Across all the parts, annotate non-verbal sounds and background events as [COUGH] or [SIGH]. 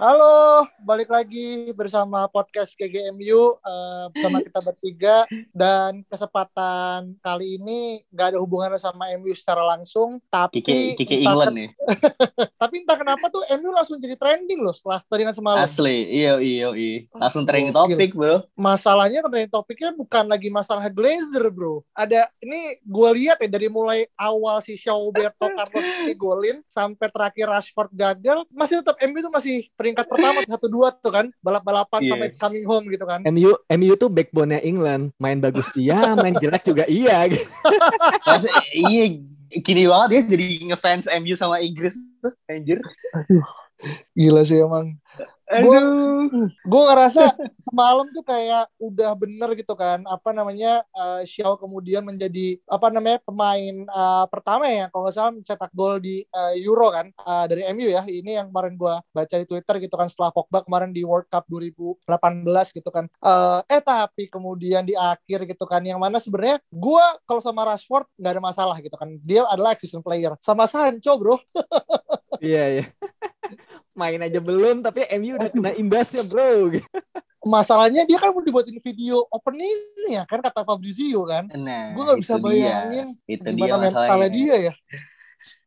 Halo, balik lagi bersama podcast KGMU uh, bersama kita bertiga dan kesempatan kali ini nggak ada hubungannya sama MU secara langsung, tapi Kiki, Kiki entah England nih. [LAUGHS] tapi entah kenapa tuh MU langsung jadi trending loh setelah teringat semalam. Asli, iya iya iya. Langsung trending topik, Bro. Masalahnya trending topiknya bukan lagi masalah Glazer bro. Ada ini gue lihat ya dari mulai awal si Roberto [LAUGHS] Carlos ini golin sampai terakhir Rashford gagal, masih tetap MU tuh masih peringkat pertama satu dua tuh kan balap-balapan Iya. sampai coming home gitu kan. MU MU tuh backbone-nya England. Main bagus iya, [LAUGHS] main jelek juga iya. gitu. Iya gini banget ya jadi ngefans MU sama Inggris tuh, anjir. Gila sih emang. Aduh. Gue ngerasa semalam tuh kayak udah bener gitu kan. Apa namanya uh, Xiao kemudian menjadi apa namanya pemain uh, pertama ya kalau nggak salah mencetak gol di uh, Euro kan uh, dari MU ya. Ini yang kemarin gue baca di Twitter gitu kan setelah Pogba kemarin di World Cup 2018 gitu kan. Uh, eh tapi kemudian di akhir gitu kan yang mana sebenarnya gue kalau sama Rashford nggak ada masalah gitu kan. Dia adalah existing player. Sama Sancho bro. [LAUGHS] Iya, iya. Main aja belum tapi MU udah kena imbasnya, Bro. [LAUGHS] masalahnya dia kan mau dibuatin video opening ya kan kata Fabrizio kan Nah, gue nggak bisa bayangin dia. Itu dia gimana mentalnya masalahnya. dia ya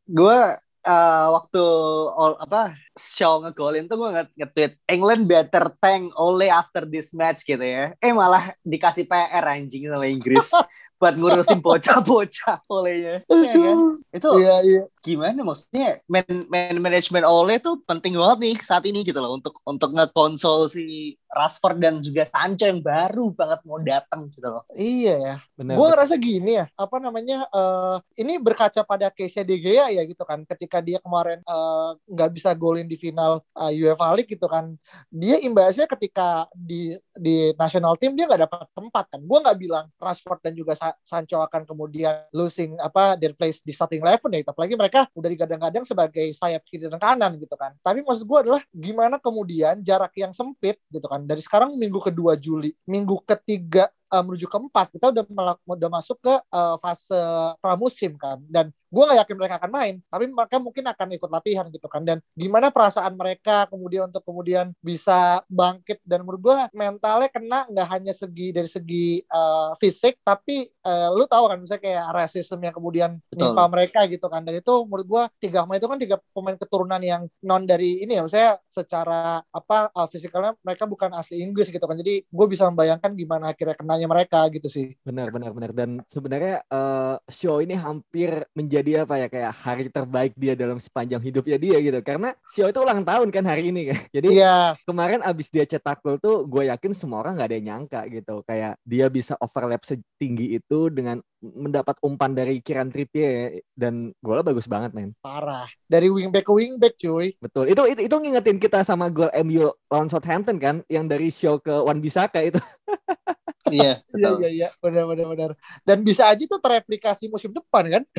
Gue eh, waktu all, apa show ngegolin tuh gue nge-tweet England better thank Ole after this match gitu ya. Eh malah dikasih PR anjing sama Inggris [LAUGHS] buat ngurusin bocah-bocah olehnya. Iya kan? Itu iya iya gimana maksudnya man, man management Ole tuh penting banget nih saat ini gitu loh untuk untuk ngekonsol si Rashford dan juga Sancho yang baru banget mau datang gitu loh. iya ya Benar. gue ngerasa gini ya apa namanya eh, ini berkaca pada case De Gea ya gitu kan ketika dia kemarin eh, nggak bisa golin di final eh, UEFA League gitu kan dia imbasnya ketika di di national team dia nggak dapat tempat kan. Gue nggak bilang Rashford dan juga Sa- Sancho akan kemudian losing apa their place di starting eleven ya. Apalagi mereka udah digadang-gadang sebagai sayap kiri dan kanan gitu kan. Tapi maksud gue adalah gimana kemudian jarak yang sempit gitu kan. Dari sekarang minggu kedua Juli minggu ketiga eh, menuju keempat kita udah melak- udah masuk ke eh, fase pramusim kan. Dan gue nggak yakin mereka akan main tapi mereka mungkin akan ikut latihan gitu kan. Dan gimana perasaan mereka kemudian untuk kemudian bisa bangkit. Dan menurut gue mentalnya kena nggak hanya segi dari segi eh, fisik tapi eh, lu tahu kan misalnya kayak rasisme yang kemudian nimpa mereka gitu kan. Dan itu menurut gue tiga pemain itu kan tiga pemain keturunan yang non dari ini ya. Maksudnya secara apa eh, fisikalnya mereka bukan asli Inggris gitu kan. Jadi gue bisa membayangkan gimana akhirnya kenanya mereka gitu sih Benar, benar, benar. Dan sebenarnya eh, show ini hampir menjadi apa ya kayak hari terbaik dia dalam sepanjang hidupnya dia gitu. Karena show itu ulang tahun kan hari ini kan. Jadi iya kemarin abis dia cetak gol tuh gue yakin semua orang nggak ada yang nyangka gitu. Kayak dia bisa overlap setinggi itu dengan mendapat umpan dari Kieran Trippier dan golnya bagus banget men. parah dari wingback ke wingback cuy Betul. Itu itu itu ngingetin kita sama gol MU lawan Southampton kan yang dari show ke Wan Bisaka itu. [LAUGHS] Iya, [LAUGHS] Iya iya iya benar benar benar. Dan bisa aja tuh tereplikasi musim depan kan? [LAUGHS]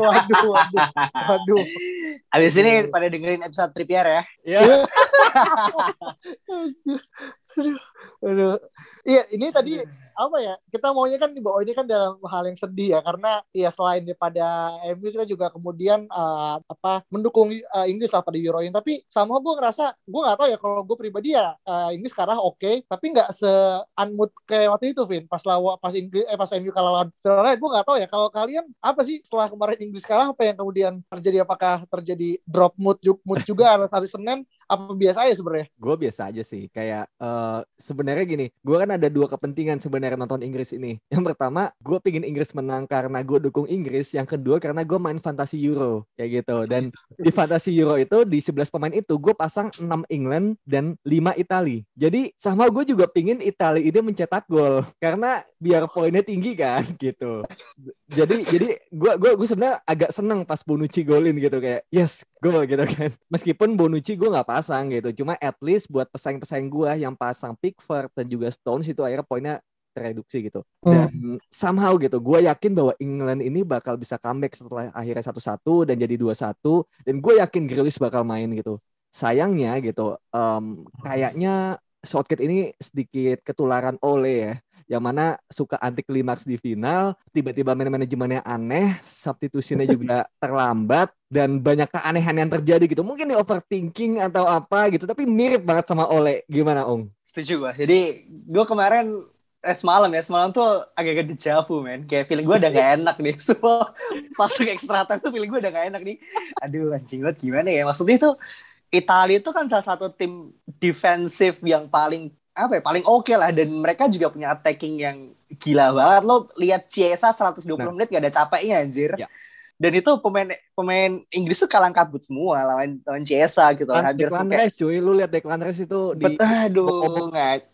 waduh waduh waduh. Abis ini pada dengerin episode Trippier ya. ya. aduh, aduh. Iya ini tadi apa ya kita maunya kan bahwa ini kan dalam hal yang sedih ya karena ya selain daripada MU kita juga kemudian eh, apa mendukung eh, Inggris lah pada Euro ini. Tapi sama gue ngerasa gue nggak tahu ya kalau gue pribadi ya eh, Inggris sekarang oke tapi nggak se unmood kayak waktu itu Vin. Pas lawa pas Inggris eh pas MU kalah lawan Australia gue nggak tahu ya kalau kalian apa sih setelah kemarin Inggris kalah apa yang kemudian terjadi? Apakah terjadi drop mood mood juga [LAUGHS] hari Senin Apa biasa aja sebenarnya? Gue biasa aja sih. Kayak uh, sebenarnya gini, gue kan ada dua kepentingan sebenarnya nonton Inggris ini. Yang pertama, gue pingin Inggris menang karena gue dukung Inggris. Yang kedua, karena gue main fantasi Euro kayak gitu. Dan di fantasi Euro itu di 11 pemain itu gue pasang 6 England dan 5 Itali. Jadi sama gue juga pingin Itali ini mencetak gol karena biar poinnya tinggi kan [LAUGHS] gitu. Jadi jadi gue gue gue sebenarnya agak seneng pas Bonucci golin gitu kayak yes gol gitu kan. Meskipun Bonucci gue nggak pasang gitu, cuma at least buat pesaing-pesaing gue yang pasang Pickford dan juga Stones itu akhirnya poinnya tereduksi gitu. Dan hmm. somehow gitu, gue yakin bahwa England ini bakal bisa comeback setelah akhirnya satu-satu dan jadi dua-satu. Dan gue yakin Grealish bakal main gitu. Sayangnya gitu, um, kayaknya Southgate ini sedikit ketularan oleh ya yang mana suka anti klimaks di final, tiba-tiba manajemennya aneh, substitusinya juga [LAUGHS] terlambat dan banyak keanehan yang terjadi gitu. Mungkin di overthinking atau apa gitu, tapi mirip banget sama Ole. Gimana, Ong? Setuju gue. Jadi gue kemarin eh semalam ya semalam tuh agak-agak dejavu men kayak feeling gue udah gak [LAUGHS] enak nih semua masuk ekstra time tuh feeling gue udah gak enak nih aduh anjing banget gimana ya maksudnya tuh Italia itu kan salah satu tim defensif yang paling apa ya paling oke okay lah. Dan mereka juga punya attacking yang gila banget. Lo lihat Chiesa 120 nah. menit gak ada capeknya anjir. Ya. dan itu pemain pemain Inggris tuh kalang kabut semua lawan lawan Chiesa gitu. Dan hampir Declan Rice cuy. Lu lihat Declan Rice itu di aduh nggak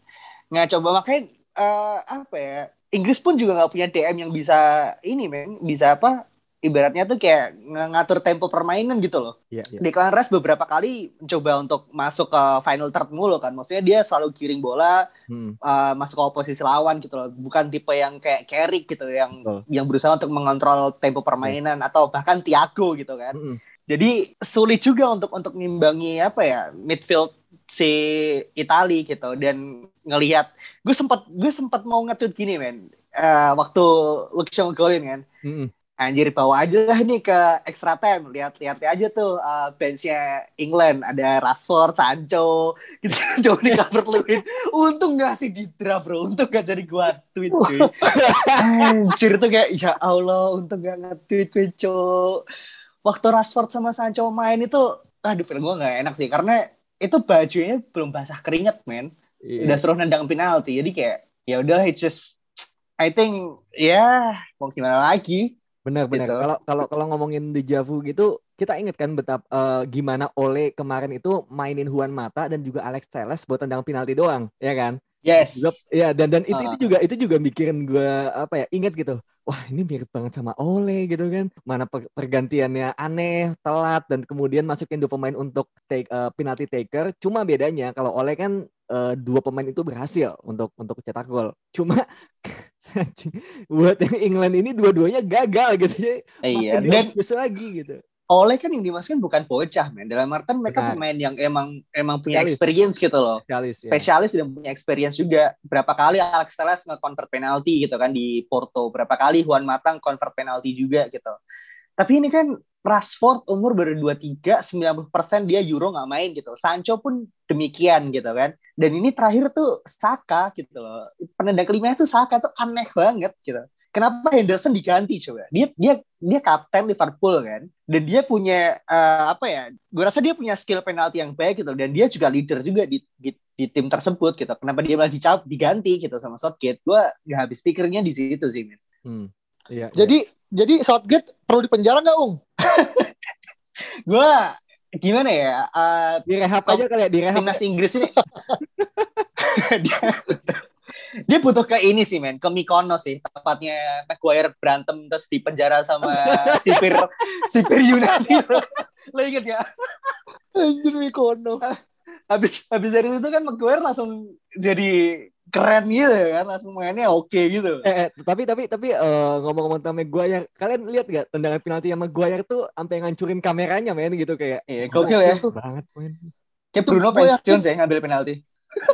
nggak coba. Makanya uh, apa ya Inggris pun juga nggak punya DM yang bisa ini men. Bisa apa ibaratnya tuh kayak ngatur tempo permainan gitu loh. Yeah, yeah. Declan Rice beberapa kali mencoba untuk masuk ke final third mulu kan. Maksudnya dia selalu giring bola hmm. uh, masuk ke posisi lawan gitu loh. Bukan tipe yang kayak Carrick gitu yang oh. yang berusaha untuk mengontrol tempo permainan yeah. atau bahkan Thiago gitu kan. Mm -hmm. Jadi sulit juga untuk untuk ngimbangi apa ya midfield si Itali gitu dan ngelihat gue sempat gue sempat mau ngetweet gini men uh, waktu Luxon golin kan. Mm -hmm anjir bawa aja lah nih ke extra time. Lihat lihat aja tuh uh, benchnya England. Ada Rashford Sancho. [LAUGHS] Gitu di cover Lewin untung gak sih di draft bro. Untung gak jadi gua tweet cuy. Anjir tuh kayak ya Allah untung gak nge-tweet cuy waktu Rashford sama Sancho main itu aduh film gua gak enak sih. Karena itu bajunya belum basah keringet men. Yeah. udah suruh nendang penalti. Jadi kayak ya udah it just I think ya yeah, mau gimana lagi Benar-benar. Gitu. Kalau kalau kalau ngomongin dejavu gitu, kita ingat kan betapa uh, gimana Ole kemarin itu mainin Juan Mata dan juga Alex Telles buat tendang penalti doang, ya kan? Yes. ya dan dan itu uh. itu juga itu juga bikin gue apa ya ingat gitu. Wah ini mirip banget sama Ole gitu kan. Mana pergantiannya aneh, telat dan kemudian masukin dua pemain untuk take uh, penalty taker. Cuma bedanya kalau Ole kan uh, dua pemain itu berhasil untuk untuk cetak gol. Cuma [LAUGHS] buat yang England ini dua-duanya gagal gitu ya. Iya. Dan lagi gitu. Oleh kan yang dimasukkan bukan bocah, men. Dalam artian mereka Benar. pemain yang emang emang punya Spesialis. experience gitu loh. Spesialis, ya. Spesialis dan punya experience juga. Berapa kali Alex Telles nge-convert penalti gitu kan di Porto. Berapa kali Juan Matang convert penalti juga gitu. Tapi ini kan Rashford umur baru 23, 90% dia Euro nggak main gitu. Sancho pun demikian gitu kan. Dan ini terakhir tuh Saka gitu loh. Penendang kelima itu Saka tuh aneh banget gitu. Kenapa Henderson diganti coba? Dia dia dia kapten Liverpool kan. Dan dia punya uh, apa ya? Gue rasa dia punya skill penalti yang baik gitu dan dia juga leader juga di di, di tim tersebut gitu. Kenapa dia malah dicap diganti gitu sama Southgate? Gue nggak habis pikirnya di situ sih, men. Hmm. Iya, Jadi iya jadi Southgate perlu dipenjara nggak, Ung? [LAUGHS] gue gimana ya? Uh, direhab aja kali ya, direhab. Timnas Inggris ini. [LAUGHS] [LAUGHS] dia, dia butuh ke ini sih, men. Ke Mykonos sih. Tepatnya Maguire berantem terus dipenjara sama [LAUGHS] sipir sipir Yunani. [LAUGHS] Lo inget ya? Anjir Mykonos. Habis habis dari itu kan Maguire langsung jadi keren gitu kan langsung mainnya oke okay gitu. Eh, eh, tapi tapi tapi uh, ngomong-ngomong tentang Maguire, kalian lihat gak tendangan penalti yang Maguire tuh sampai ngancurin kameranya main gitu kayak. Iya, gokil ya. Banget main. Kayak Bruno Fernandes ya ngambil penalti.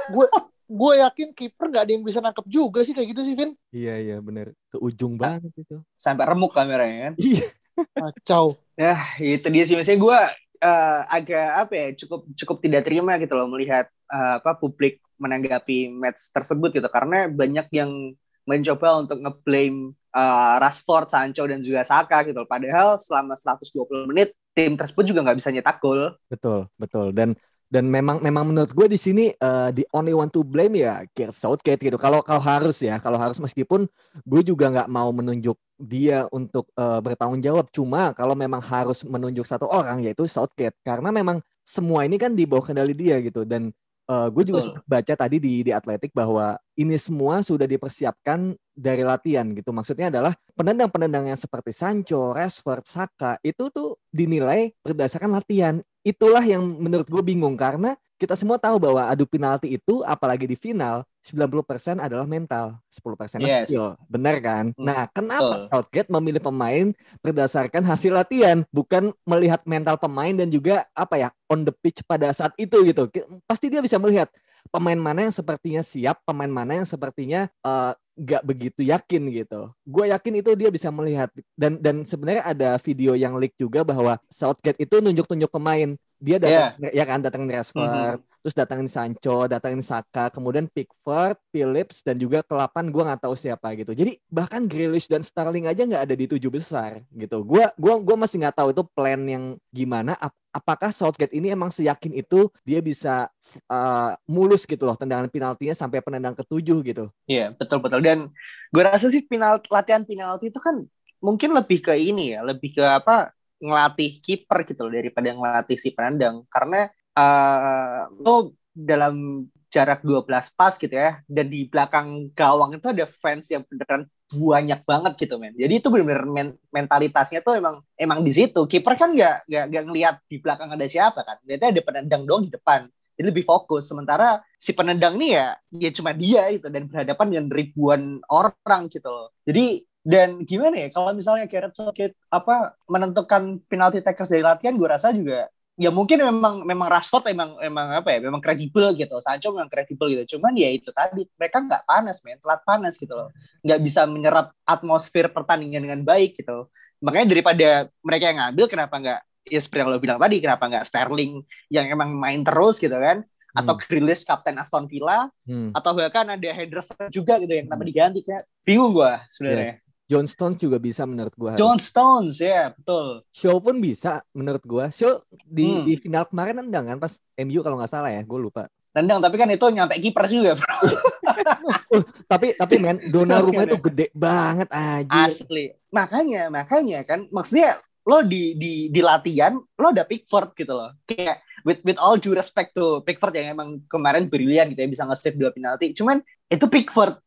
gue gue yakin kiper nggak ada yang bisa nangkep juga sih kayak gitu sih Vin. Iya iya benar. Ke ujung banget itu. Sampai remuk kameranya kan. Iya. Kacau. ya itu dia sih maksudnya gue uh, agak apa ya cukup cukup tidak terima gitu loh melihat uh, apa publik menanggapi match tersebut gitu karena banyak yang mencoba untuk ngeblame uh, Rashford, Sancho dan juga Saka gitu. Padahal selama 120 menit tim tersebut juga nggak bisa nyetak gol. Betul, betul. Dan Dan memang memang menurut gue di sini uh, the only one to blame ya Gareth Southgate gitu. Kalau kalau harus ya, kalau harus meskipun gue juga nggak mau menunjuk dia untuk uh, bertanggung jawab. Cuma kalau memang harus menunjuk satu orang yaitu Southgate karena memang semua ini kan di bawah kendali dia gitu dan uh, gue juga baca tadi di di Atletik bahwa ini semua sudah dipersiapkan dari latihan gitu. Maksudnya adalah penendang-penendang yang seperti Sancho, Rashford, Saka itu tuh dinilai berdasarkan latihan. Itulah yang menurut gue bingung karena kita semua tahu bahwa adu penalti itu apalagi di final 90% adalah mental, 10% yes. skill. Benar kan? Hmm. Nah, kenapa Southgate memilih pemain berdasarkan hasil latihan, bukan melihat mental pemain dan juga apa ya, on the pitch pada saat itu gitu. Pasti dia bisa melihat pemain mana yang sepertinya siap, pemain mana yang sepertinya uh, nggak begitu yakin gitu. Gue yakin itu dia bisa melihat dan dan sebenarnya ada video yang leak juga bahwa Southgate itu nunjuk-nunjuk pemain. Dia datang yeah. ya kan datangin Rashford, mm-hmm. terus datangin Sancho, datangin Saka, kemudian Pickford, Phillips dan juga kelapan gue nggak tahu siapa gitu. Jadi bahkan Grealish dan Sterling aja nggak ada di tujuh besar gitu. Gue gua gua masih nggak tahu itu plan yang gimana apakah Southgate ini emang seyakin itu dia bisa uh, mulus gitu loh tendangan penaltinya sampai penendang ketujuh gitu. Iya, betul betul. Dan gue rasa sih latihan penalti itu kan mungkin lebih ke ini ya, lebih ke apa ngelatih kiper gitu loh daripada ngelatih si penendang karena uh, lo dalam jarak 12 pas gitu ya dan di belakang gawang itu ada fans yang beneran banyak banget gitu men. Jadi itu benar-benar men mentalitasnya tuh emang emang di situ. Kiper kan nggak nggak ngelihat di belakang ada siapa kan. Berarti ada penendang dong di depan. Jadi lebih fokus. Sementara si penendang nih ya ya cuma dia itu dan berhadapan dengan ribuan orang gitu loh. Jadi dan gimana ya kalau misalnya Gareth Southgate apa menentukan penalti takers dari latihan gue rasa juga ya mungkin memang memang Rashford emang emang apa ya memang kredibel gitu Sancho memang kredibel gitu cuman ya itu tadi mereka nggak panas men telat panas gitu loh nggak bisa menyerap atmosfer pertandingan dengan baik gitu makanya daripada mereka yang ngambil kenapa nggak ya seperti yang lo bilang tadi kenapa nggak Sterling yang emang main terus gitu kan atau hmm. Grealish kapten Aston Villa hmm. atau bahkan ada Henderson juga gitu yang kenapa hmm. diganti kayak bingung gue sebenarnya yes. John Stones juga bisa menurut gua. John Stones ya yeah, betul. Show pun bisa menurut gua. Show di hmm. di final kemarin nendang kan pas MU kalau nggak salah ya, gue lupa. Nendang tapi kan itu nyampe kiper juga bro. uh, [LAUGHS] tapi tapi men Donnarumma itu gede banget aja. Asli. Makanya makanya kan maksudnya lo di di di latihan lo ada Pickford gitu loh. Kayak with with all due respect to Pickford yang emang kemarin brilian gitu ya bisa nge-save dua penalti. Cuman itu Pickford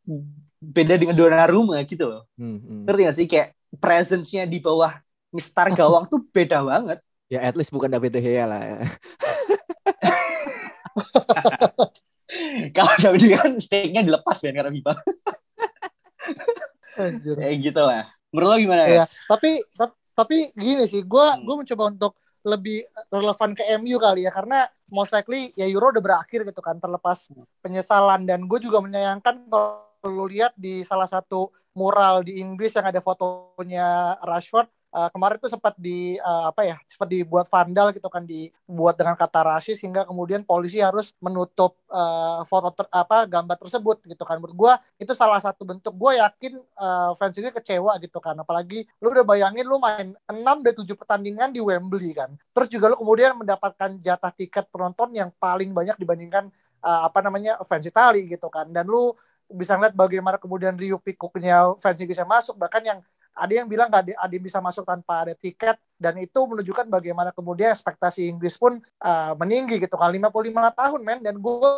beda dengan Donnarumma gitu loh. Hmm, hmm. Ngerti gak sih kayak presence-nya di bawah Mister Gawang tuh beda banget. Ya at least bukan David De Gea lah ya. [LAUGHS] Kalau David De Gea kan stake-nya dilepas kan karena FIFA. Kayak gitu lah. Menurut lo gimana ya? Tapi, tapi tapi gini sih, gue hmm. gue mencoba untuk lebih relevan ke MU kali ya karena most likely ya Euro udah berakhir gitu kan terlepas penyesalan dan gue juga menyayangkan kalau lu lihat di salah satu mural di Inggris yang ada fotonya Rashford uh, kemarin itu sempat di uh, apa ya sempat dibuat vandal gitu kan dibuat dengan kata rasis hingga kemudian polisi harus menutup uh, foto ter, apa gambar tersebut gitu kan. Menurut gue itu salah satu bentuk. Gue yakin uh, fans ini kecewa gitu kan. Apalagi lu udah bayangin lu main 6 dari 7 pertandingan di Wembley kan. Terus juga lu kemudian mendapatkan jatah tiket penonton yang paling banyak dibandingkan uh, apa namanya fans Itali gitu kan. Dan lu bisa ngeliat bagaimana kemudian Rio Pikuknya fans bisa masuk bahkan yang ada yang bilang ada yang bisa masuk tanpa ada tiket dan itu menunjukkan bagaimana kemudian ekspektasi Inggris pun uh, meninggi gitu. Kan 55 tahun men dan gue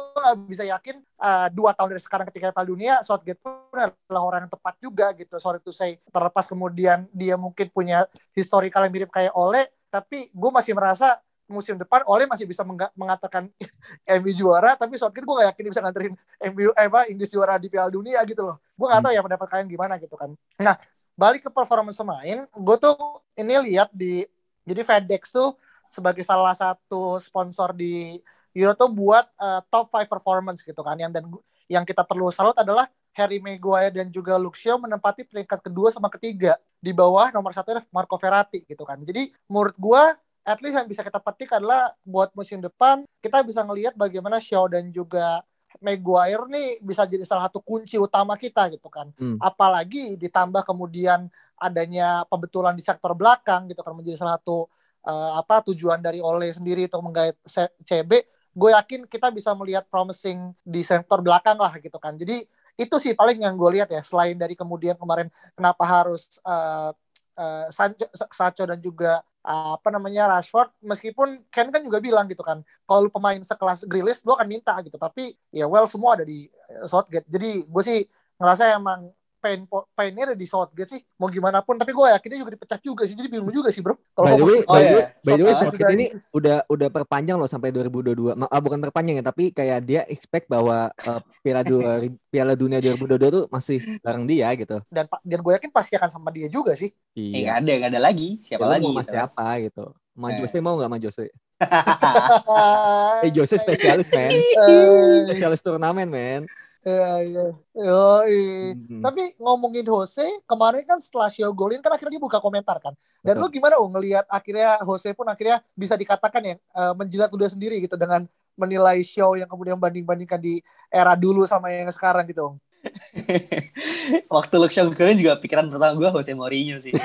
bisa yakin uh, dua tahun dari sekarang ketika Piala Dunia Southgate pun adalah orang yang tepat juga gitu. Sorry to say terlepas kemudian dia mungkin punya historical yang mirip kayak Ole tapi gue masih merasa musim depan Ole masih bisa mengatakan [LAUGHS] MU juara tapi Southgate gue gak yakin bisa nganterin MU eh, apa Inggris juara di Piala Dunia gitu loh. Gue gak tahu ya pendapat kalian gimana gitu kan. Nah balik ke performance pemain gue tuh ini lihat di jadi FedEx tuh sebagai salah satu sponsor di Euro tuh buat uh, top 5 performance gitu kan. Yang dan yang kita perlu salut adalah Harry Maguire dan juga Luke Shaw menempati peringkat kedua sama ketiga. Di bawah nomor satu Marco Verratti gitu kan. Jadi menurut gue at least yang bisa kita petik adalah buat musim depan kita bisa ngelihat bagaimana Shaw dan juga Maguire nih bisa jadi salah satu kunci utama kita gitu kan. Hmm. Apalagi ditambah kemudian adanya pembetulan di sektor belakang gitu kan menjadi salah satu uh, apa tujuan dari Ole sendiri untuk menggait CB gue yakin kita bisa melihat promising di sektor belakang lah gitu kan. Jadi itu sih paling yang gue lihat ya selain dari kemudian kemarin kenapa harus uh, uh, Sancho, Sancho dan juga uh, apa namanya Rashford meskipun Ken kan juga bilang gitu kan kalau pemain sekelas Grealish gue akan minta gitu. Tapi ya well semua ada di Southgate. Jadi gue sih ngerasa emang pain painnya ada di Southgate sih. Mau gimana pun tapi gue yakinnya juga dipecat juga sih jadi bingung juga sih bro. Kalau by the way, oh, by, yeah. by the way Southgate ini udah udah perpanjang loh sampai 2022 ah, bukan perpanjang ya tapi kayak dia expect bahwa uh, Piala dua Piala Dunia 2022 tuh masih bareng dia gitu. Dan dan gue yakin pasti akan sama dia juga sih. Iya. Eh, ada gak ada lagi. Siapa ya, lagi mau gitu. siapa gitu. Ma eh. Jose mau nggak Ma Jose? [LAUGHS] Eh Jose spesialis men. [LAUGHS] Spesialis turnamen men Iya, iya. Yo, hmm. Tapi ngomongin Jose, kemarin kan setelah show golin kan akhirnya dia buka komentar kan. Dan Betul. lu gimana oh ngelihat akhirnya Jose pun akhirnya bisa dikatakan ya uh, menjilat udah sendiri gitu dengan menilai show yang kemudian banding-bandingkan di era dulu sama yang sekarang gitu. [LAUGHS] Waktu lu show golin juga pikiran pertama gue Jose Mourinho sih. [LAUGHS]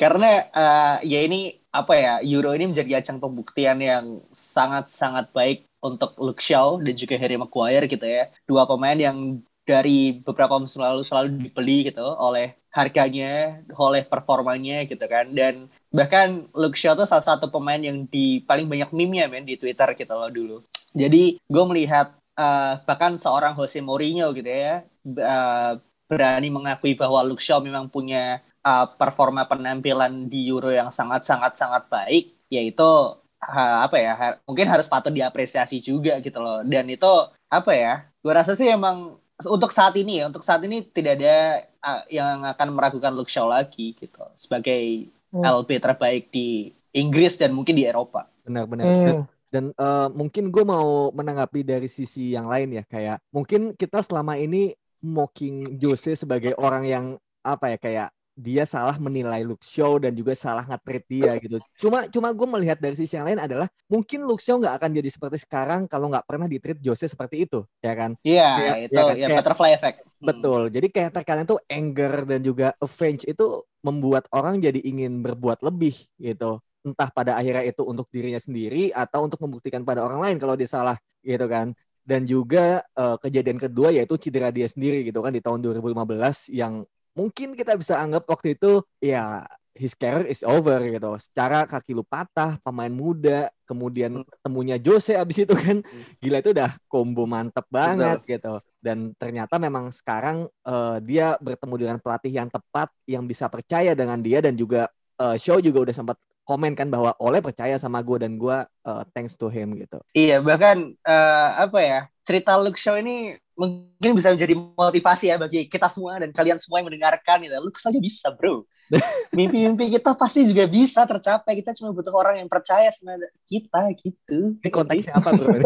Karena uh, ya ini apa ya Euro ini menjadi ajang pembuktian yang sangat-sangat baik untuk Luke Shaw dan juga Harry Maguire gitu ya. Dua pemain yang dari beberapa musim lalu selalu dibeli gitu oleh harganya, oleh performanya gitu kan. Dan bahkan Luke Shaw tuh salah satu pemain yang di paling banyak meme-nya men di Twitter gitu loh dulu. Jadi gue melihat uh, bahkan seorang Jose Mourinho gitu ya uh, berani mengakui bahwa Luke Shaw memang punya uh, performa penampilan di Euro yang sangat-sangat sangat baik yaitu ha, apa ya ha, mungkin harus patut diapresiasi juga gitu loh dan itu apa ya gue rasa sih emang untuk saat ini ya untuk saat ini tidak ada uh, yang akan meragukan Luke Shaw lagi gitu sebagai hmm. LB terbaik di Inggris dan mungkin di Eropa benar-benar hmm. dan, dan uh, mungkin gue mau menanggapi dari sisi yang lain ya kayak mungkin kita selama ini mocking Jose sebagai orang yang apa ya kayak dia salah menilai Luke Shaw dan juga salah nge dia [LAUGHS] gitu. Cuma cuma gue melihat dari sisi yang lain adalah mungkin Luke Shaw nggak akan jadi seperti sekarang kalau nggak pernah di-treat Jose seperti itu, ya kan? Iya, yeah, itu ya, kan? ya butterfly effect. Hmm. Betul. Jadi kayak terkadang tuh anger dan juga avenge itu membuat orang jadi ingin berbuat lebih gitu. Entah pada akhirnya itu untuk dirinya sendiri atau untuk membuktikan pada orang lain kalau dia salah gitu kan dan juga uh, kejadian kedua yaitu cedera dia sendiri gitu kan di tahun 2015 yang mungkin kita bisa anggap waktu itu ya his career is over gitu. Secara kaki lu patah, pemain muda, kemudian hmm. temunya Jose abis itu kan hmm. gila itu udah combo mantep banget Betul. gitu. Dan ternyata memang sekarang uh, dia bertemu dengan pelatih yang tepat, yang bisa percaya dengan dia dan juga uh, show juga udah sempat komen kan bahwa oleh percaya sama gue dan gue uh, thanks to him gitu. Iya bahkan uh, apa ya cerita Luke Shaw ini mungkin bisa menjadi motivasi ya bagi kita semua dan kalian semua yang mendengarkan gitu. Lu saja bisa, bro. [LAUGHS] Mimpi-mimpi kita pasti juga bisa tercapai. Kita cuma butuh orang yang percaya sama kita gitu. Ini konteksnya apa, bro? [LAUGHS]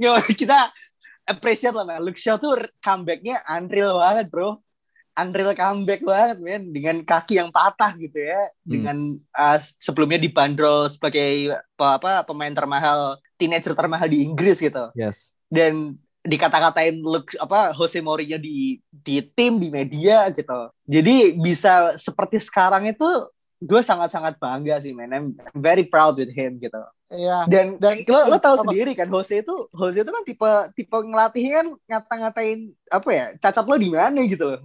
Nggak, kita appreciate lah, man. Luke Shaw tuh comebacknya unreal banget, bro unreal comeback banget men. Dengan kaki yang patah gitu ya. Hmm. dengan uh, sebelumnya dibanderol sebagai apa, pemain termahal teenager termahal di Inggris gitu. Yes. Dan dikata-katain look apa Jose Mourinho di di tim di media gitu. Jadi bisa seperti sekarang itu gue sangat-sangat bangga sih men. I'm very proud with him gitu Iya. Dan dan lo lo tahu sendiri kan Jose itu Jose itu kan tipe tipe ngelatihnya kan ngata-ngatain apa ya cacat lo di mana gitu loh.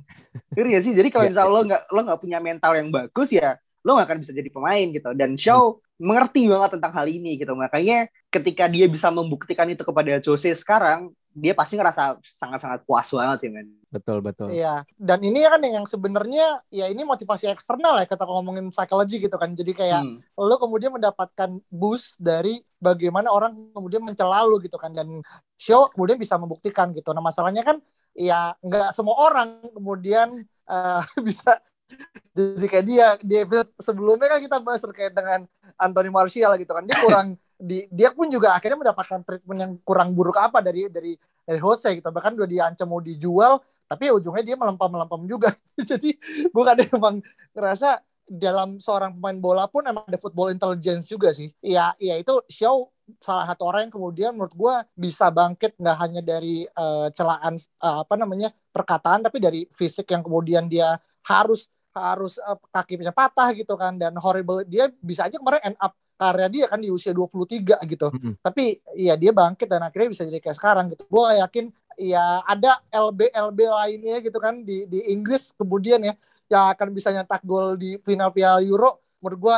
Ngerti gak sih? Jadi kalau [LAUGHS] yeah, misalnya lo nggak lo nggak punya mental yang bagus ya lo gak akan bisa jadi pemain gitu. Dan Shaw hmm. mengerti banget tentang hal ini gitu. Makanya ketika dia bisa membuktikan itu kepada Jose sekarang, dia pasti ngerasa sangat-sangat puas banget sih men. Betul betul. Iya. Dan ini kan yang sebenarnya ya ini motivasi eksternal ya kita ngomongin psikologi gitu kan. Jadi kayak hmm. lo kemudian mendapatkan boost dari bagaimana orang kemudian mencela lo gitu kan dan show kemudian bisa membuktikan gitu. Nah masalahnya kan ya nggak semua orang kemudian uh, [LAUGHS] bisa jadi kayak dia di episode sebelumnya kan kita bahas terkait dengan Anthony Martial gitu kan dia kurang [LAUGHS] di dia pun juga akhirnya mendapatkan treatment yang kurang buruk apa dari dari dari Jose gitu. Bahkan udah diancam mau dijual tapi ujungnya dia melempam melempam juga. [LAUGHS] Jadi bukan dia emang ngerasa dalam seorang pemain bola pun emang ada football intelligence juga sih. Ya ya itu show salah satu orang yang kemudian menurut gue bisa bangkit nggak hanya dari uh, celaan uh, apa namanya perkataan tapi dari fisik yang kemudian dia harus harus uh, kakinya patah gitu kan dan horrible. Dia bisa aja kemarin end up karya dia kan di usia 23 gitu. Mm -hmm. Tapi ya dia bangkit dan akhirnya bisa jadi kayak sekarang gitu. Gue yakin ya ada LB LB lainnya gitu kan di di Inggris kemudian ya yang akan bisa nyetak gol di final Piala Euro. Menurut gue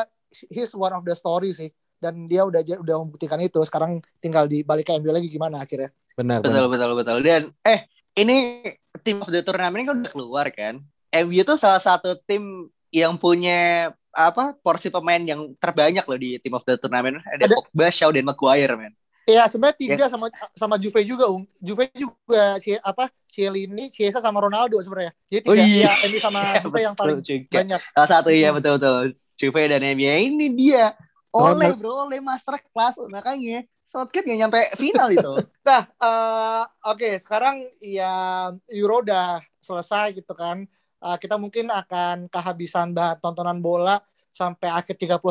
he's one of the story sih dan dia udah udah membuktikan itu. Sekarang tinggal di balik ke MU lagi gimana akhirnya. Benar. Betul benar. betul betul. Dan eh ini tim of the tournament kan udah keluar kan. MU itu salah satu tim yang punya apa porsi pemain yang terbanyak loh di tim of the tournament. Ada, Ada. Pogba, Shaw, dan Maguire, men. Iya, sebenarnya tiga ya. sama sama Juve juga, Ung. Juve juga si apa? Cielini, Chiesa sama Ronaldo sebenarnya. Jadi tiga oh, iya. ya, MU sama [LAUGHS] ya, Juve yang paling juga. banyak. Salah satu iya betul betul. Juve dan MU ini dia. Oleh bro, oleh master class makanya Southgate nggak nyampe final itu. [LAUGHS] nah, uh, oke okay, sekarang ya Euro udah selesai gitu kan uh, kita mungkin akan kehabisan bahan tontonan bola sampai akhir 31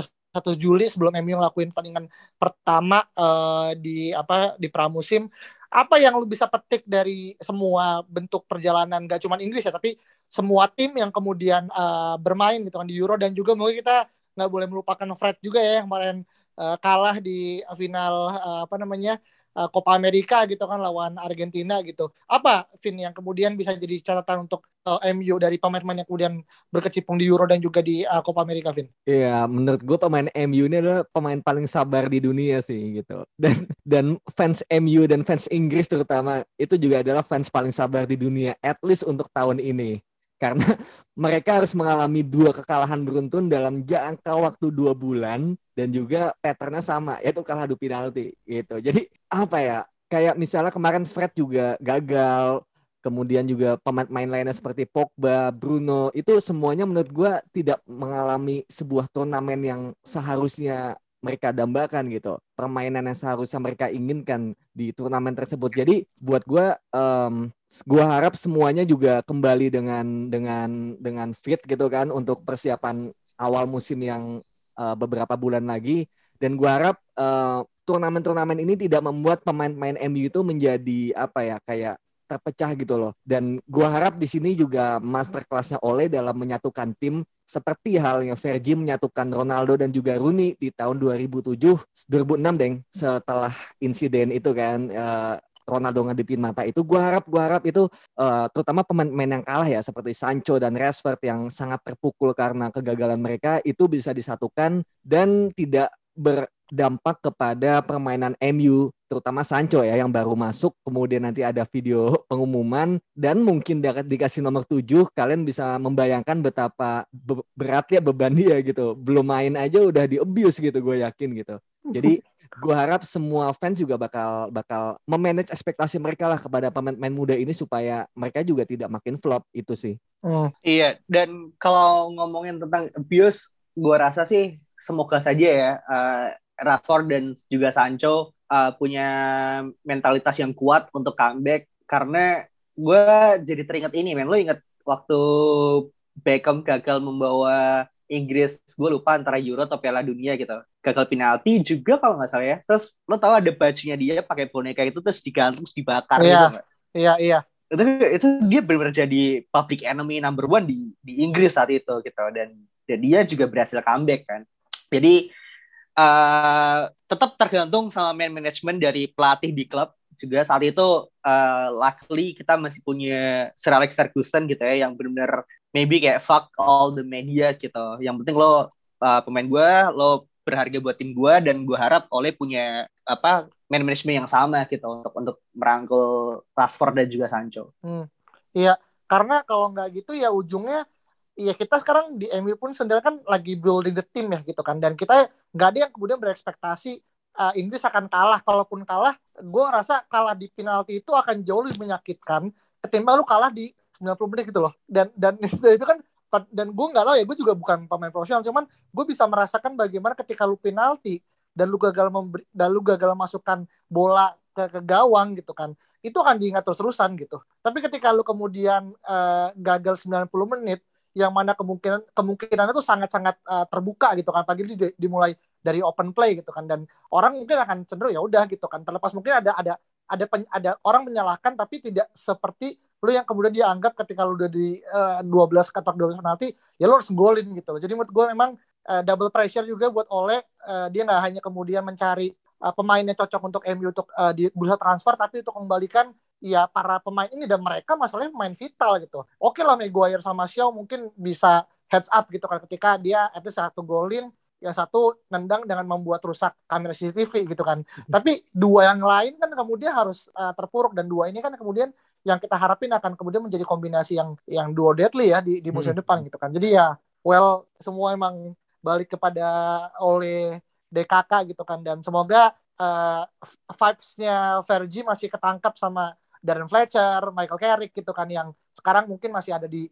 Juli sebelum MU ngelakuin pertandingan pertama uh, di apa di pramusim. Apa yang lu bisa petik dari semua bentuk perjalanan gak cuma Inggris ya tapi semua tim yang kemudian uh, bermain gitu kan di Euro dan juga mungkin kita nggak boleh melupakan Fred juga ya kemarin uh, kalah di final uh, apa namanya uh, Copa America gitu kan lawan Argentina gitu. Apa Vin yang kemudian bisa jadi catatan untuk uh, eh, MU dari pemain-pemain yang kemudian berkecimpung di Euro dan juga di uh, Copa America, Vin? Iya, menurut gue pemain MU ini adalah pemain paling sabar di dunia sih gitu. Dan dan fans MU dan fans Inggris terutama itu juga adalah fans paling sabar di dunia, at least untuk tahun ini karena [LAUGHS] mereka harus mengalami dua kekalahan beruntun dalam jangka waktu dua bulan dan juga patternnya sama yaitu kalah adu penalti gitu. Jadi apa ya kayak misalnya kemarin Fred juga gagal kemudian juga pemain-pemain lainnya seperti Pogba, Bruno itu semuanya menurut gue tidak mengalami sebuah turnamen yang seharusnya mereka dambakan gitu. Permainan yang seharusnya mereka inginkan di turnamen tersebut. Jadi buat gue um, gua harap semuanya juga kembali dengan dengan dengan fit gitu kan untuk persiapan awal musim yang uh, beberapa bulan lagi. Dan gua harap uh, turnamen-turnamen ini tidak membuat pemain-pemain MU itu menjadi apa ya kayak terpecah gitu loh. Dan gua harap di sini juga master kelasnya Ole dalam menyatukan tim seperti halnya Fergie menyatukan Ronaldo dan juga Rooney di tahun 2007 2006 deng setelah insiden itu kan uh, Ronaldo ngadepin mata itu. Gue harap gue harap itu uh, terutama pemain-pemain yang kalah ya seperti Sancho dan Rashford yang sangat terpukul karena kegagalan mereka itu bisa disatukan dan tidak berdampak kepada permainan MU terutama Sancho ya yang baru masuk kemudian nanti ada video [LAUGHS] pengumuman dan mungkin dikasih nomor 7 kalian bisa membayangkan betapa beratnya beban dia gitu belum main aja udah di abuse gitu gue yakin gitu jadi [LAUGHS] gue harap semua fans juga bakal bakal memanage ekspektasi mereka lah kepada pemain-pemain muda ini supaya mereka juga tidak makin flop itu sih. Hmm. Iya dan kalau ngomongin tentang abuse, gue rasa sih semoga saja ya uh, Rashford dan juga Sancho uh, punya mentalitas yang kuat untuk comeback. Karena gue jadi teringat ini men. Lo inget waktu Beckham gagal membawa Inggris gue lupa antara Euro atau Piala Dunia gitu. Gagal penalti juga kalau nggak salah ya. Terus lo tau ada bajunya dia pakai boneka itu terus digantung terus dibakar iya, gitu iya iya. Itu itu dia benar-benar jadi public enemy number one di di Inggris saat itu gitu. Dan dan dia juga berhasil comeback kan. Jadi uh, tetap tergantung sama man management dari pelatih di klub juga saat itu uh, luckily kita masih punya Sir Alex Ferguson gitu ya yang benar-benar maybe kayak fuck all the media gitu. Yang penting lo uh, pemain gue, lo berharga buat tim gue dan gue harap oleh punya apa man management yang sama gitu untuk untuk merangkul Rashford dan juga Sancho. Hmm. Iya, karena kalau nggak gitu ya ujungnya ya kita sekarang di MU pun sendiri kan lagi building the team ya gitu kan. Dan kita nggak ada yang kemudian berekspektasi uh, Inggris akan kalah. Kalaupun kalah gue rasa kalah di penalti itu akan jauh lebih menyakitkan ketimbang lu kalah di 90 menit gitu loh. Dan dan [LAUGHS] itu kan dan gue nggak tahu ya gue juga bukan pemain profesional. Cuman gue bisa merasakan bagaimana ketika lu penalti dan lu gagal memberi dan lu gagal masukkan bola ke, ke gawang gitu kan itu akan diingat terus terusan gitu. Tapi ketika lu kemudian uh, gagal 90 menit yang mana kemungkinan kemungkinan itu sangat sangat uh, terbuka gitu kan. Pagi di, dimulai dari open play gitu kan. Dan orang mungkin akan cenderung ya udah gitu kan. Terlepas mungkin ada ada ada ada orang menyalahkan tapi tidak seperti lu yang kemudian dia anggap ketika lu udah di uh, 12 kotak 12 penalti ya lu harus golin gitu jadi menurut gue memang uh, double pressure juga buat Ole uh, dia nggak hanya kemudian mencari uh, pemain yang cocok untuk MU untuk uh, di bursa transfer tapi untuk kembalikan ya para pemain ini dan mereka masalahnya pemain vital gitu oke okay lah Maguire sama Shaw mungkin bisa heads up gitu kan ketika dia at least satu golin yang satu nendang dengan membuat rusak kamera CCTV gitu kan. Tapi dua yang lain kan kemudian harus uh, terpuruk dan dua ini kan kemudian yang kita harapin akan kemudian menjadi kombinasi yang yang duo deadly ya di, di musim hmm. depan gitu kan. Jadi ya well semua emang balik kepada oleh DKK gitu kan dan semoga uh, vibes-nya Vergi masih ketangkap sama Darren Fletcher, Michael Carrick gitu kan yang sekarang mungkin masih ada di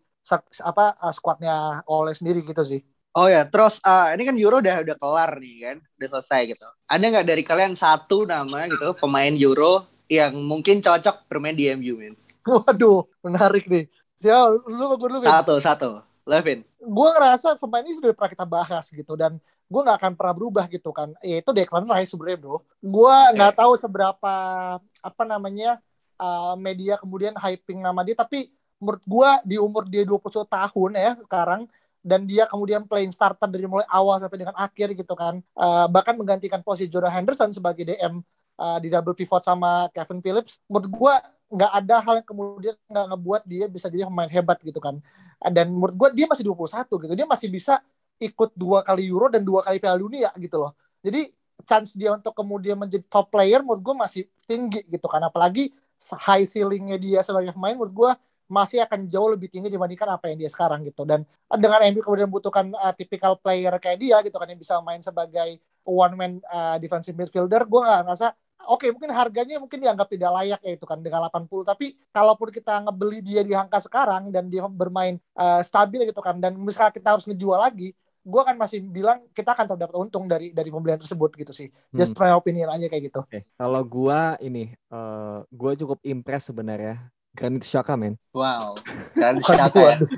apa uh, squadnya oleh sendiri gitu sih. Oh ya, terus uh, ini kan Euro udah udah kelar nih kan, udah selesai gitu. Ada nggak dari kalian satu nama gitu pemain Euro yang mungkin cocok bermain di MU, men? Waduh, menarik nih. Ya, lu gue dulu. Satu, satu. Levin. Gue ngerasa pemain ini sudah pernah kita bahas gitu dan gue nggak akan pernah berubah gitu kan. Ya itu Declan Rice sebenarnya bro. Gue nggak okay. tahu seberapa apa namanya uh, media kemudian hyping nama dia, tapi menurut gue di umur dia 21 tahun ya sekarang dan dia kemudian playing starter dari mulai awal sampai dengan akhir gitu kan uh, bahkan menggantikan posisi Jordan Henderson sebagai DM uh, eh, di double pivot sama Kevin Phillips menurut gue nggak ada hal yang kemudian nggak ngebuat dia bisa jadi pemain hebat gitu kan. Dan menurut gue dia masih 21 gitu dia masih bisa ikut dua kali Euro dan dua kali Piala Dunia gitu loh. Jadi chance dia untuk kemudian menjadi top player menurut gue masih tinggi gitu kan apalagi high ceilingnya dia sebagai pemain menurut gue masih akan jauh lebih tinggi dibandingkan apa yang dia sekarang gitu. Dan dengan MU kemudian membutuhkan uh, tipikal player kayak dia gitu kan yang bisa main sebagai one man uh, defensive midfielder gue nggak ngerasa oke okay, mungkin harganya mungkin dianggap tidak layak ya itu kan dengan 80 tapi kalaupun kita ngebeli dia di angka sekarang dan dia bermain uh, stabil gitu kan dan misalnya kita harus ngejual lagi gue kan masih bilang kita akan terdapat untung dari dari pembelian tersebut gitu sih just hmm. my opinion aja kayak gitu okay. kalau gue ini uh, gue cukup impress sebenarnya Granit Xhaka men. Wow. [LAUGHS] Granit Xhaka. waduh.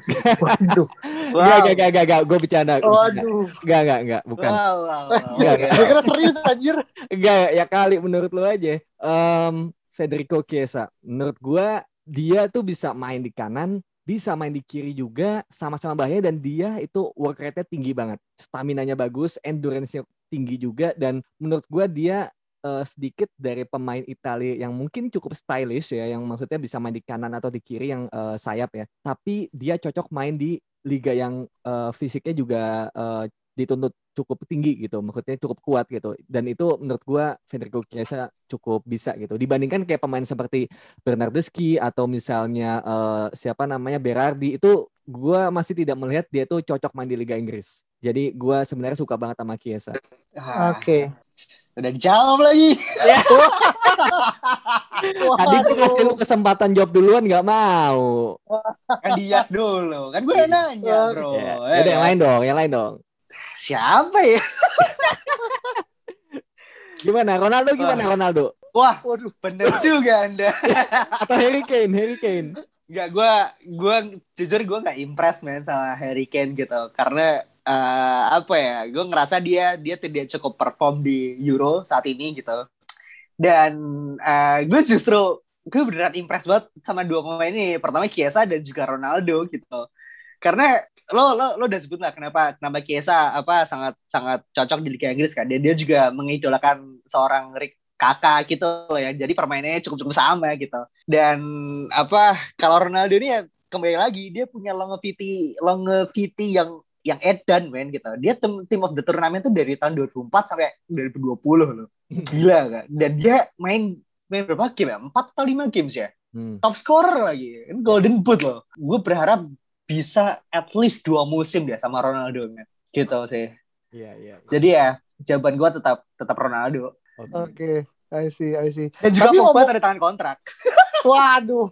waduh. Wow. Gak, gak, gak, gak, gue bercanda. Waduh. Gak, gak, gak, bukan. Wow, wow, wow. Gak, gak. Gue kira serius anjir. Gak, ya kali menurut lo aja. Um, Federico Chiesa. Menurut gue, dia tuh bisa main di kanan, bisa main di kiri juga, sama-sama bahaya, dan dia itu work rate-nya tinggi banget. Stamina-nya bagus, endurance-nya tinggi juga, dan menurut gue dia uh, sedikit dari pemain Italia yang mungkin cukup stylish ya, yang maksudnya bisa main di kanan atau di kiri yang uh, sayap ya. Tapi dia cocok main di liga yang uh, fisiknya juga uh, dituntut cukup tinggi gitu, maksudnya cukup kuat gitu. Dan itu menurut gua Federico Chiesa cukup bisa gitu. Dibandingkan kayak pemain seperti Bernardeschi atau misalnya uh, siapa namanya Berardi itu gua masih tidak melihat dia tuh cocok main di Liga Inggris. Jadi gua sebenarnya suka banget sama Chiesa. Oke. Okay. Udah dijawab lagi. Ya. [LAUGHS] Tadi gue kasih lu kesempatan jawab duluan gak mau. Kan dias dulu. Kan gue nanya bro. Ya, ya, yang lain dong, yang lain dong. Siapa ya? [LAUGHS] gimana? Ronaldo gimana Ronaldo? Wah, waduh, bener juga Anda. [LAUGHS] Atau Harry Kane, Harry Kane. Gak, gue, gue jujur gue gak impress man sama Harry Kane gitu. Karena uh, apa ya gue ngerasa dia dia tidak cukup perform di Euro saat ini gitu dan uh, gue justru gue beneran impress banget sama dua pemain ini pertama Kiesa dan juga Ronaldo gitu karena lo lo lo udah sebut lah kenapa kenapa Kiesa apa sangat sangat cocok di Liga Inggris kan dia dia juga mengidolakan seorang Rick kakak gitu ya jadi permainannya cukup cukup sama gitu dan apa kalau Ronaldo ini ya kembali lagi dia punya longevity longevity yang yang edan men gitu. Dia tim tim of the turnamen tuh dari tahun 2004 sampai 2020 loh. Gila kan. Dan dia main main berapa game ya? 4 atau 5 games ya? Hmm. Top scorer lagi. Golden Boot loh. Gue berharap bisa at least dua musim dia sama Ronaldo men. Gitu sih. Iya, yeah, iya. Yeah, Jadi ya jawaban gue tetap tetap Ronaldo. Oke. Okay. Okay. I see, I see. Dan juga Tapi Pogba ngomong... tangan kontrak. [LAUGHS] Waduh.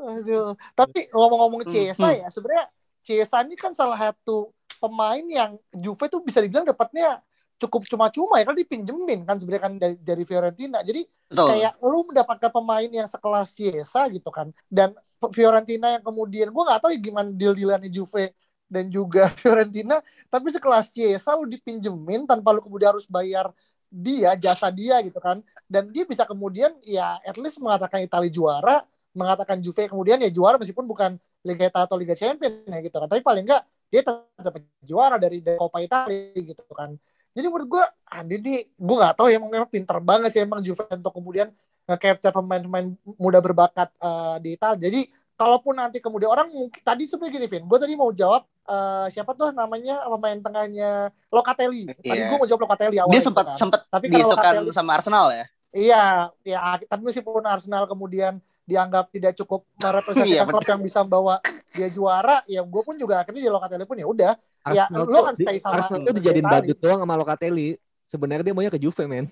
Aduh. Tapi ngomong-ngomong hmm, Ciesa hmm. ya, sebenarnya Chiesa ini kan salah satu pemain yang Juve tuh bisa dibilang dapatnya cukup cuma-cuma ya kan dipinjemin kan sebenarnya kan dari dari Fiorentina. Jadi Betul. kayak lu mendapatkan pemain yang sekelas Chiesa gitu kan. Dan Fiorentina yang kemudian gue nggak tahu ya gimana deal-dealannya Juve dan juga [LAUGHS] Fiorentina, tapi sekelas Chiesa lu dipinjemin tanpa lu kemudian harus bayar dia jasa dia gitu kan. Dan dia bisa kemudian ya at least mengatakan Italia juara mengatakan Juve kemudian ya juara meskipun bukan Liga Italia atau Liga Champions ya gitu kan. Tapi paling enggak dia tetap dapat juara dari Coppa Italia gitu kan. Jadi menurut gue, Andi nih, gue nggak tahu ya emang, pinter banget sih emang Juve untuk kemudian nge-capture pemain-pemain muda berbakat uh, di Italia. Jadi kalaupun nanti kemudian orang mungkin tadi sebenarnya gini Vin, gue tadi mau jawab uh, siapa tuh namanya pemain tengahnya Locatelli. Tadi yeah. gue mau jawab Locatelli awal. Dia sempat kan. sempat tapi kalau Locatelli, sama Arsenal ya. Iya, ya tapi meskipun Arsenal kemudian dianggap tidak cukup merepresentasikan iya, klub yang bisa membawa dia juara, ya gue pun juga akhirnya di Locatelli pun ya udah. Ya lo kan stay sama Arsenal tuh dijadiin badut doang sama Locatelli. Sebenarnya dia maunya ke Juve, men.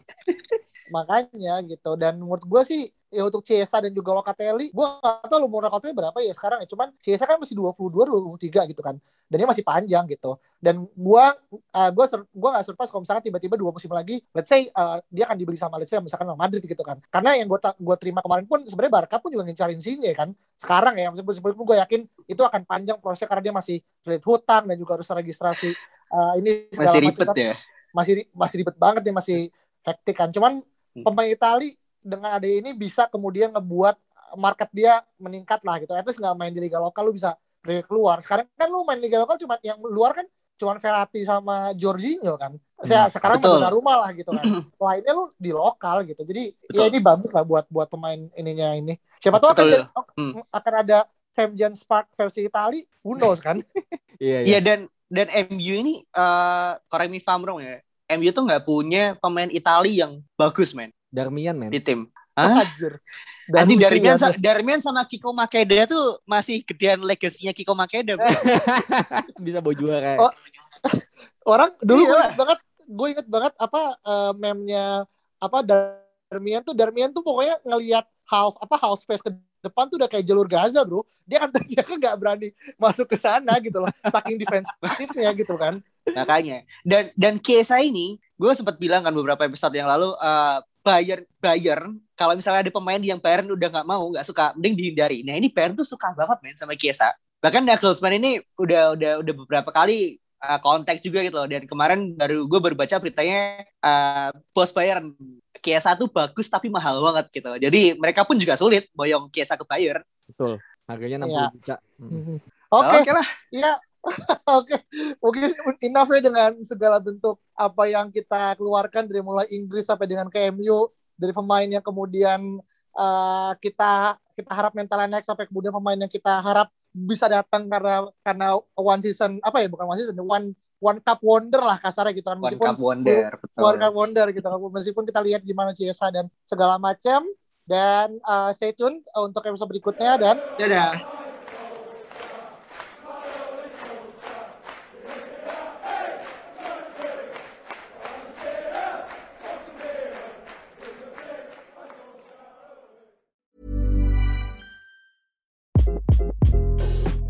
Makanya gitu. Dan menurut gue sih ya untuk Ciesa dan juga Locatelli, gue gak tau umur Locatelli berapa ya sekarang ya. Cuman Ciesa kan masih 22, 23 gitu kan. Dan dia masih panjang gitu. Dan gue uh, sur gua gak surprise kalau misalnya tiba-tiba dua musim lagi, let's say uh, dia akan dibeli sama let's say misalkan sama Madrid gitu kan. Karena yang gue gua terima kemarin pun sebenarnya Barca pun juga ngincarin sini ya kan. Sekarang ya, meskipun gue yakin itu akan panjang prosesnya karena dia masih kredit hutang dan juga harus registrasi uh, ini masih ribet kan. ya. Masih masih ribet banget ya masih hektik kan. Cuman hmm. pemain Itali dengan ada ini bisa kemudian ngebuat market dia meningkat lah gitu. At least nggak main di liga lokal lu bisa keluar. Sekarang kan lu main liga lokal cuma yang luar kan cuma Verratti sama Jorginho kan. Saya hmm, sekarang benar rumah lah gitu kan. [CLEARS THROAT] Lainnya lu di lokal gitu. Jadi ya betul. ya ini bagus lah buat buat pemain ininya ini. Siapa tahu akan, hmm. akan ada Sam John Spark versi Itali, who knows kan? [LAUGHS] iya, iya. dan dan MU ini uh, correct me if ya. MU tuh nggak punya pemain Itali yang bagus, men. Darmian men. Di tim. Hah? Nanti Darmian, sa Darmian sama Kiko Makeda tuh masih gedean legasinya Kiko Makeda. [LAUGHS] Bisa bawa juara. Oh, orang dulu iya. gue inget banget, gue inget banget apa uh, memnya apa Darmian tuh Darmian tuh pokoknya ngelihat half apa half space ke depan tuh udah kayak jalur Gaza bro dia kan dia kan nggak berani masuk ke sana gitu loh saking defensifnya gitu kan makanya dan dan Kiesa ini gue sempat bilang kan beberapa episode yang lalu uh, Bayern Bayern kalau misalnya ada pemain yang Bayern udah nggak mau nggak suka mending dihindari. Nah ini Bayern tuh suka banget main sama Kiesa bahkan Nagelsmann ini udah udah udah beberapa kali uh, kontak juga gitu loh. Dan kemarin baru gue baru baca beritanya uh, bos Bayern Kiesa tuh bagus tapi mahal banget gitu jadi mereka pun juga sulit boyong Kiesa ke Bayern. Betul. Harganya 60 ya. juta. Hmm. oke. Okay. okay lah. Iya Oke, okay. mungkin enough ya dengan segala bentuk apa yang kita keluarkan dari mulai Inggris sampai dengan KMU dari pemain yang kemudian uh, kita kita harap mentalnya naik sampai kemudian pemain yang kita harap bisa datang karena karena one season apa ya bukan one season one one cup wonder lah kasarnya gitu kan meskipun one cup wonder betul. one cup wonder gitu kan meskipun kita lihat gimana Ciesa dan segala macam dan uh, stay tune untuk episode berikutnya dan dadah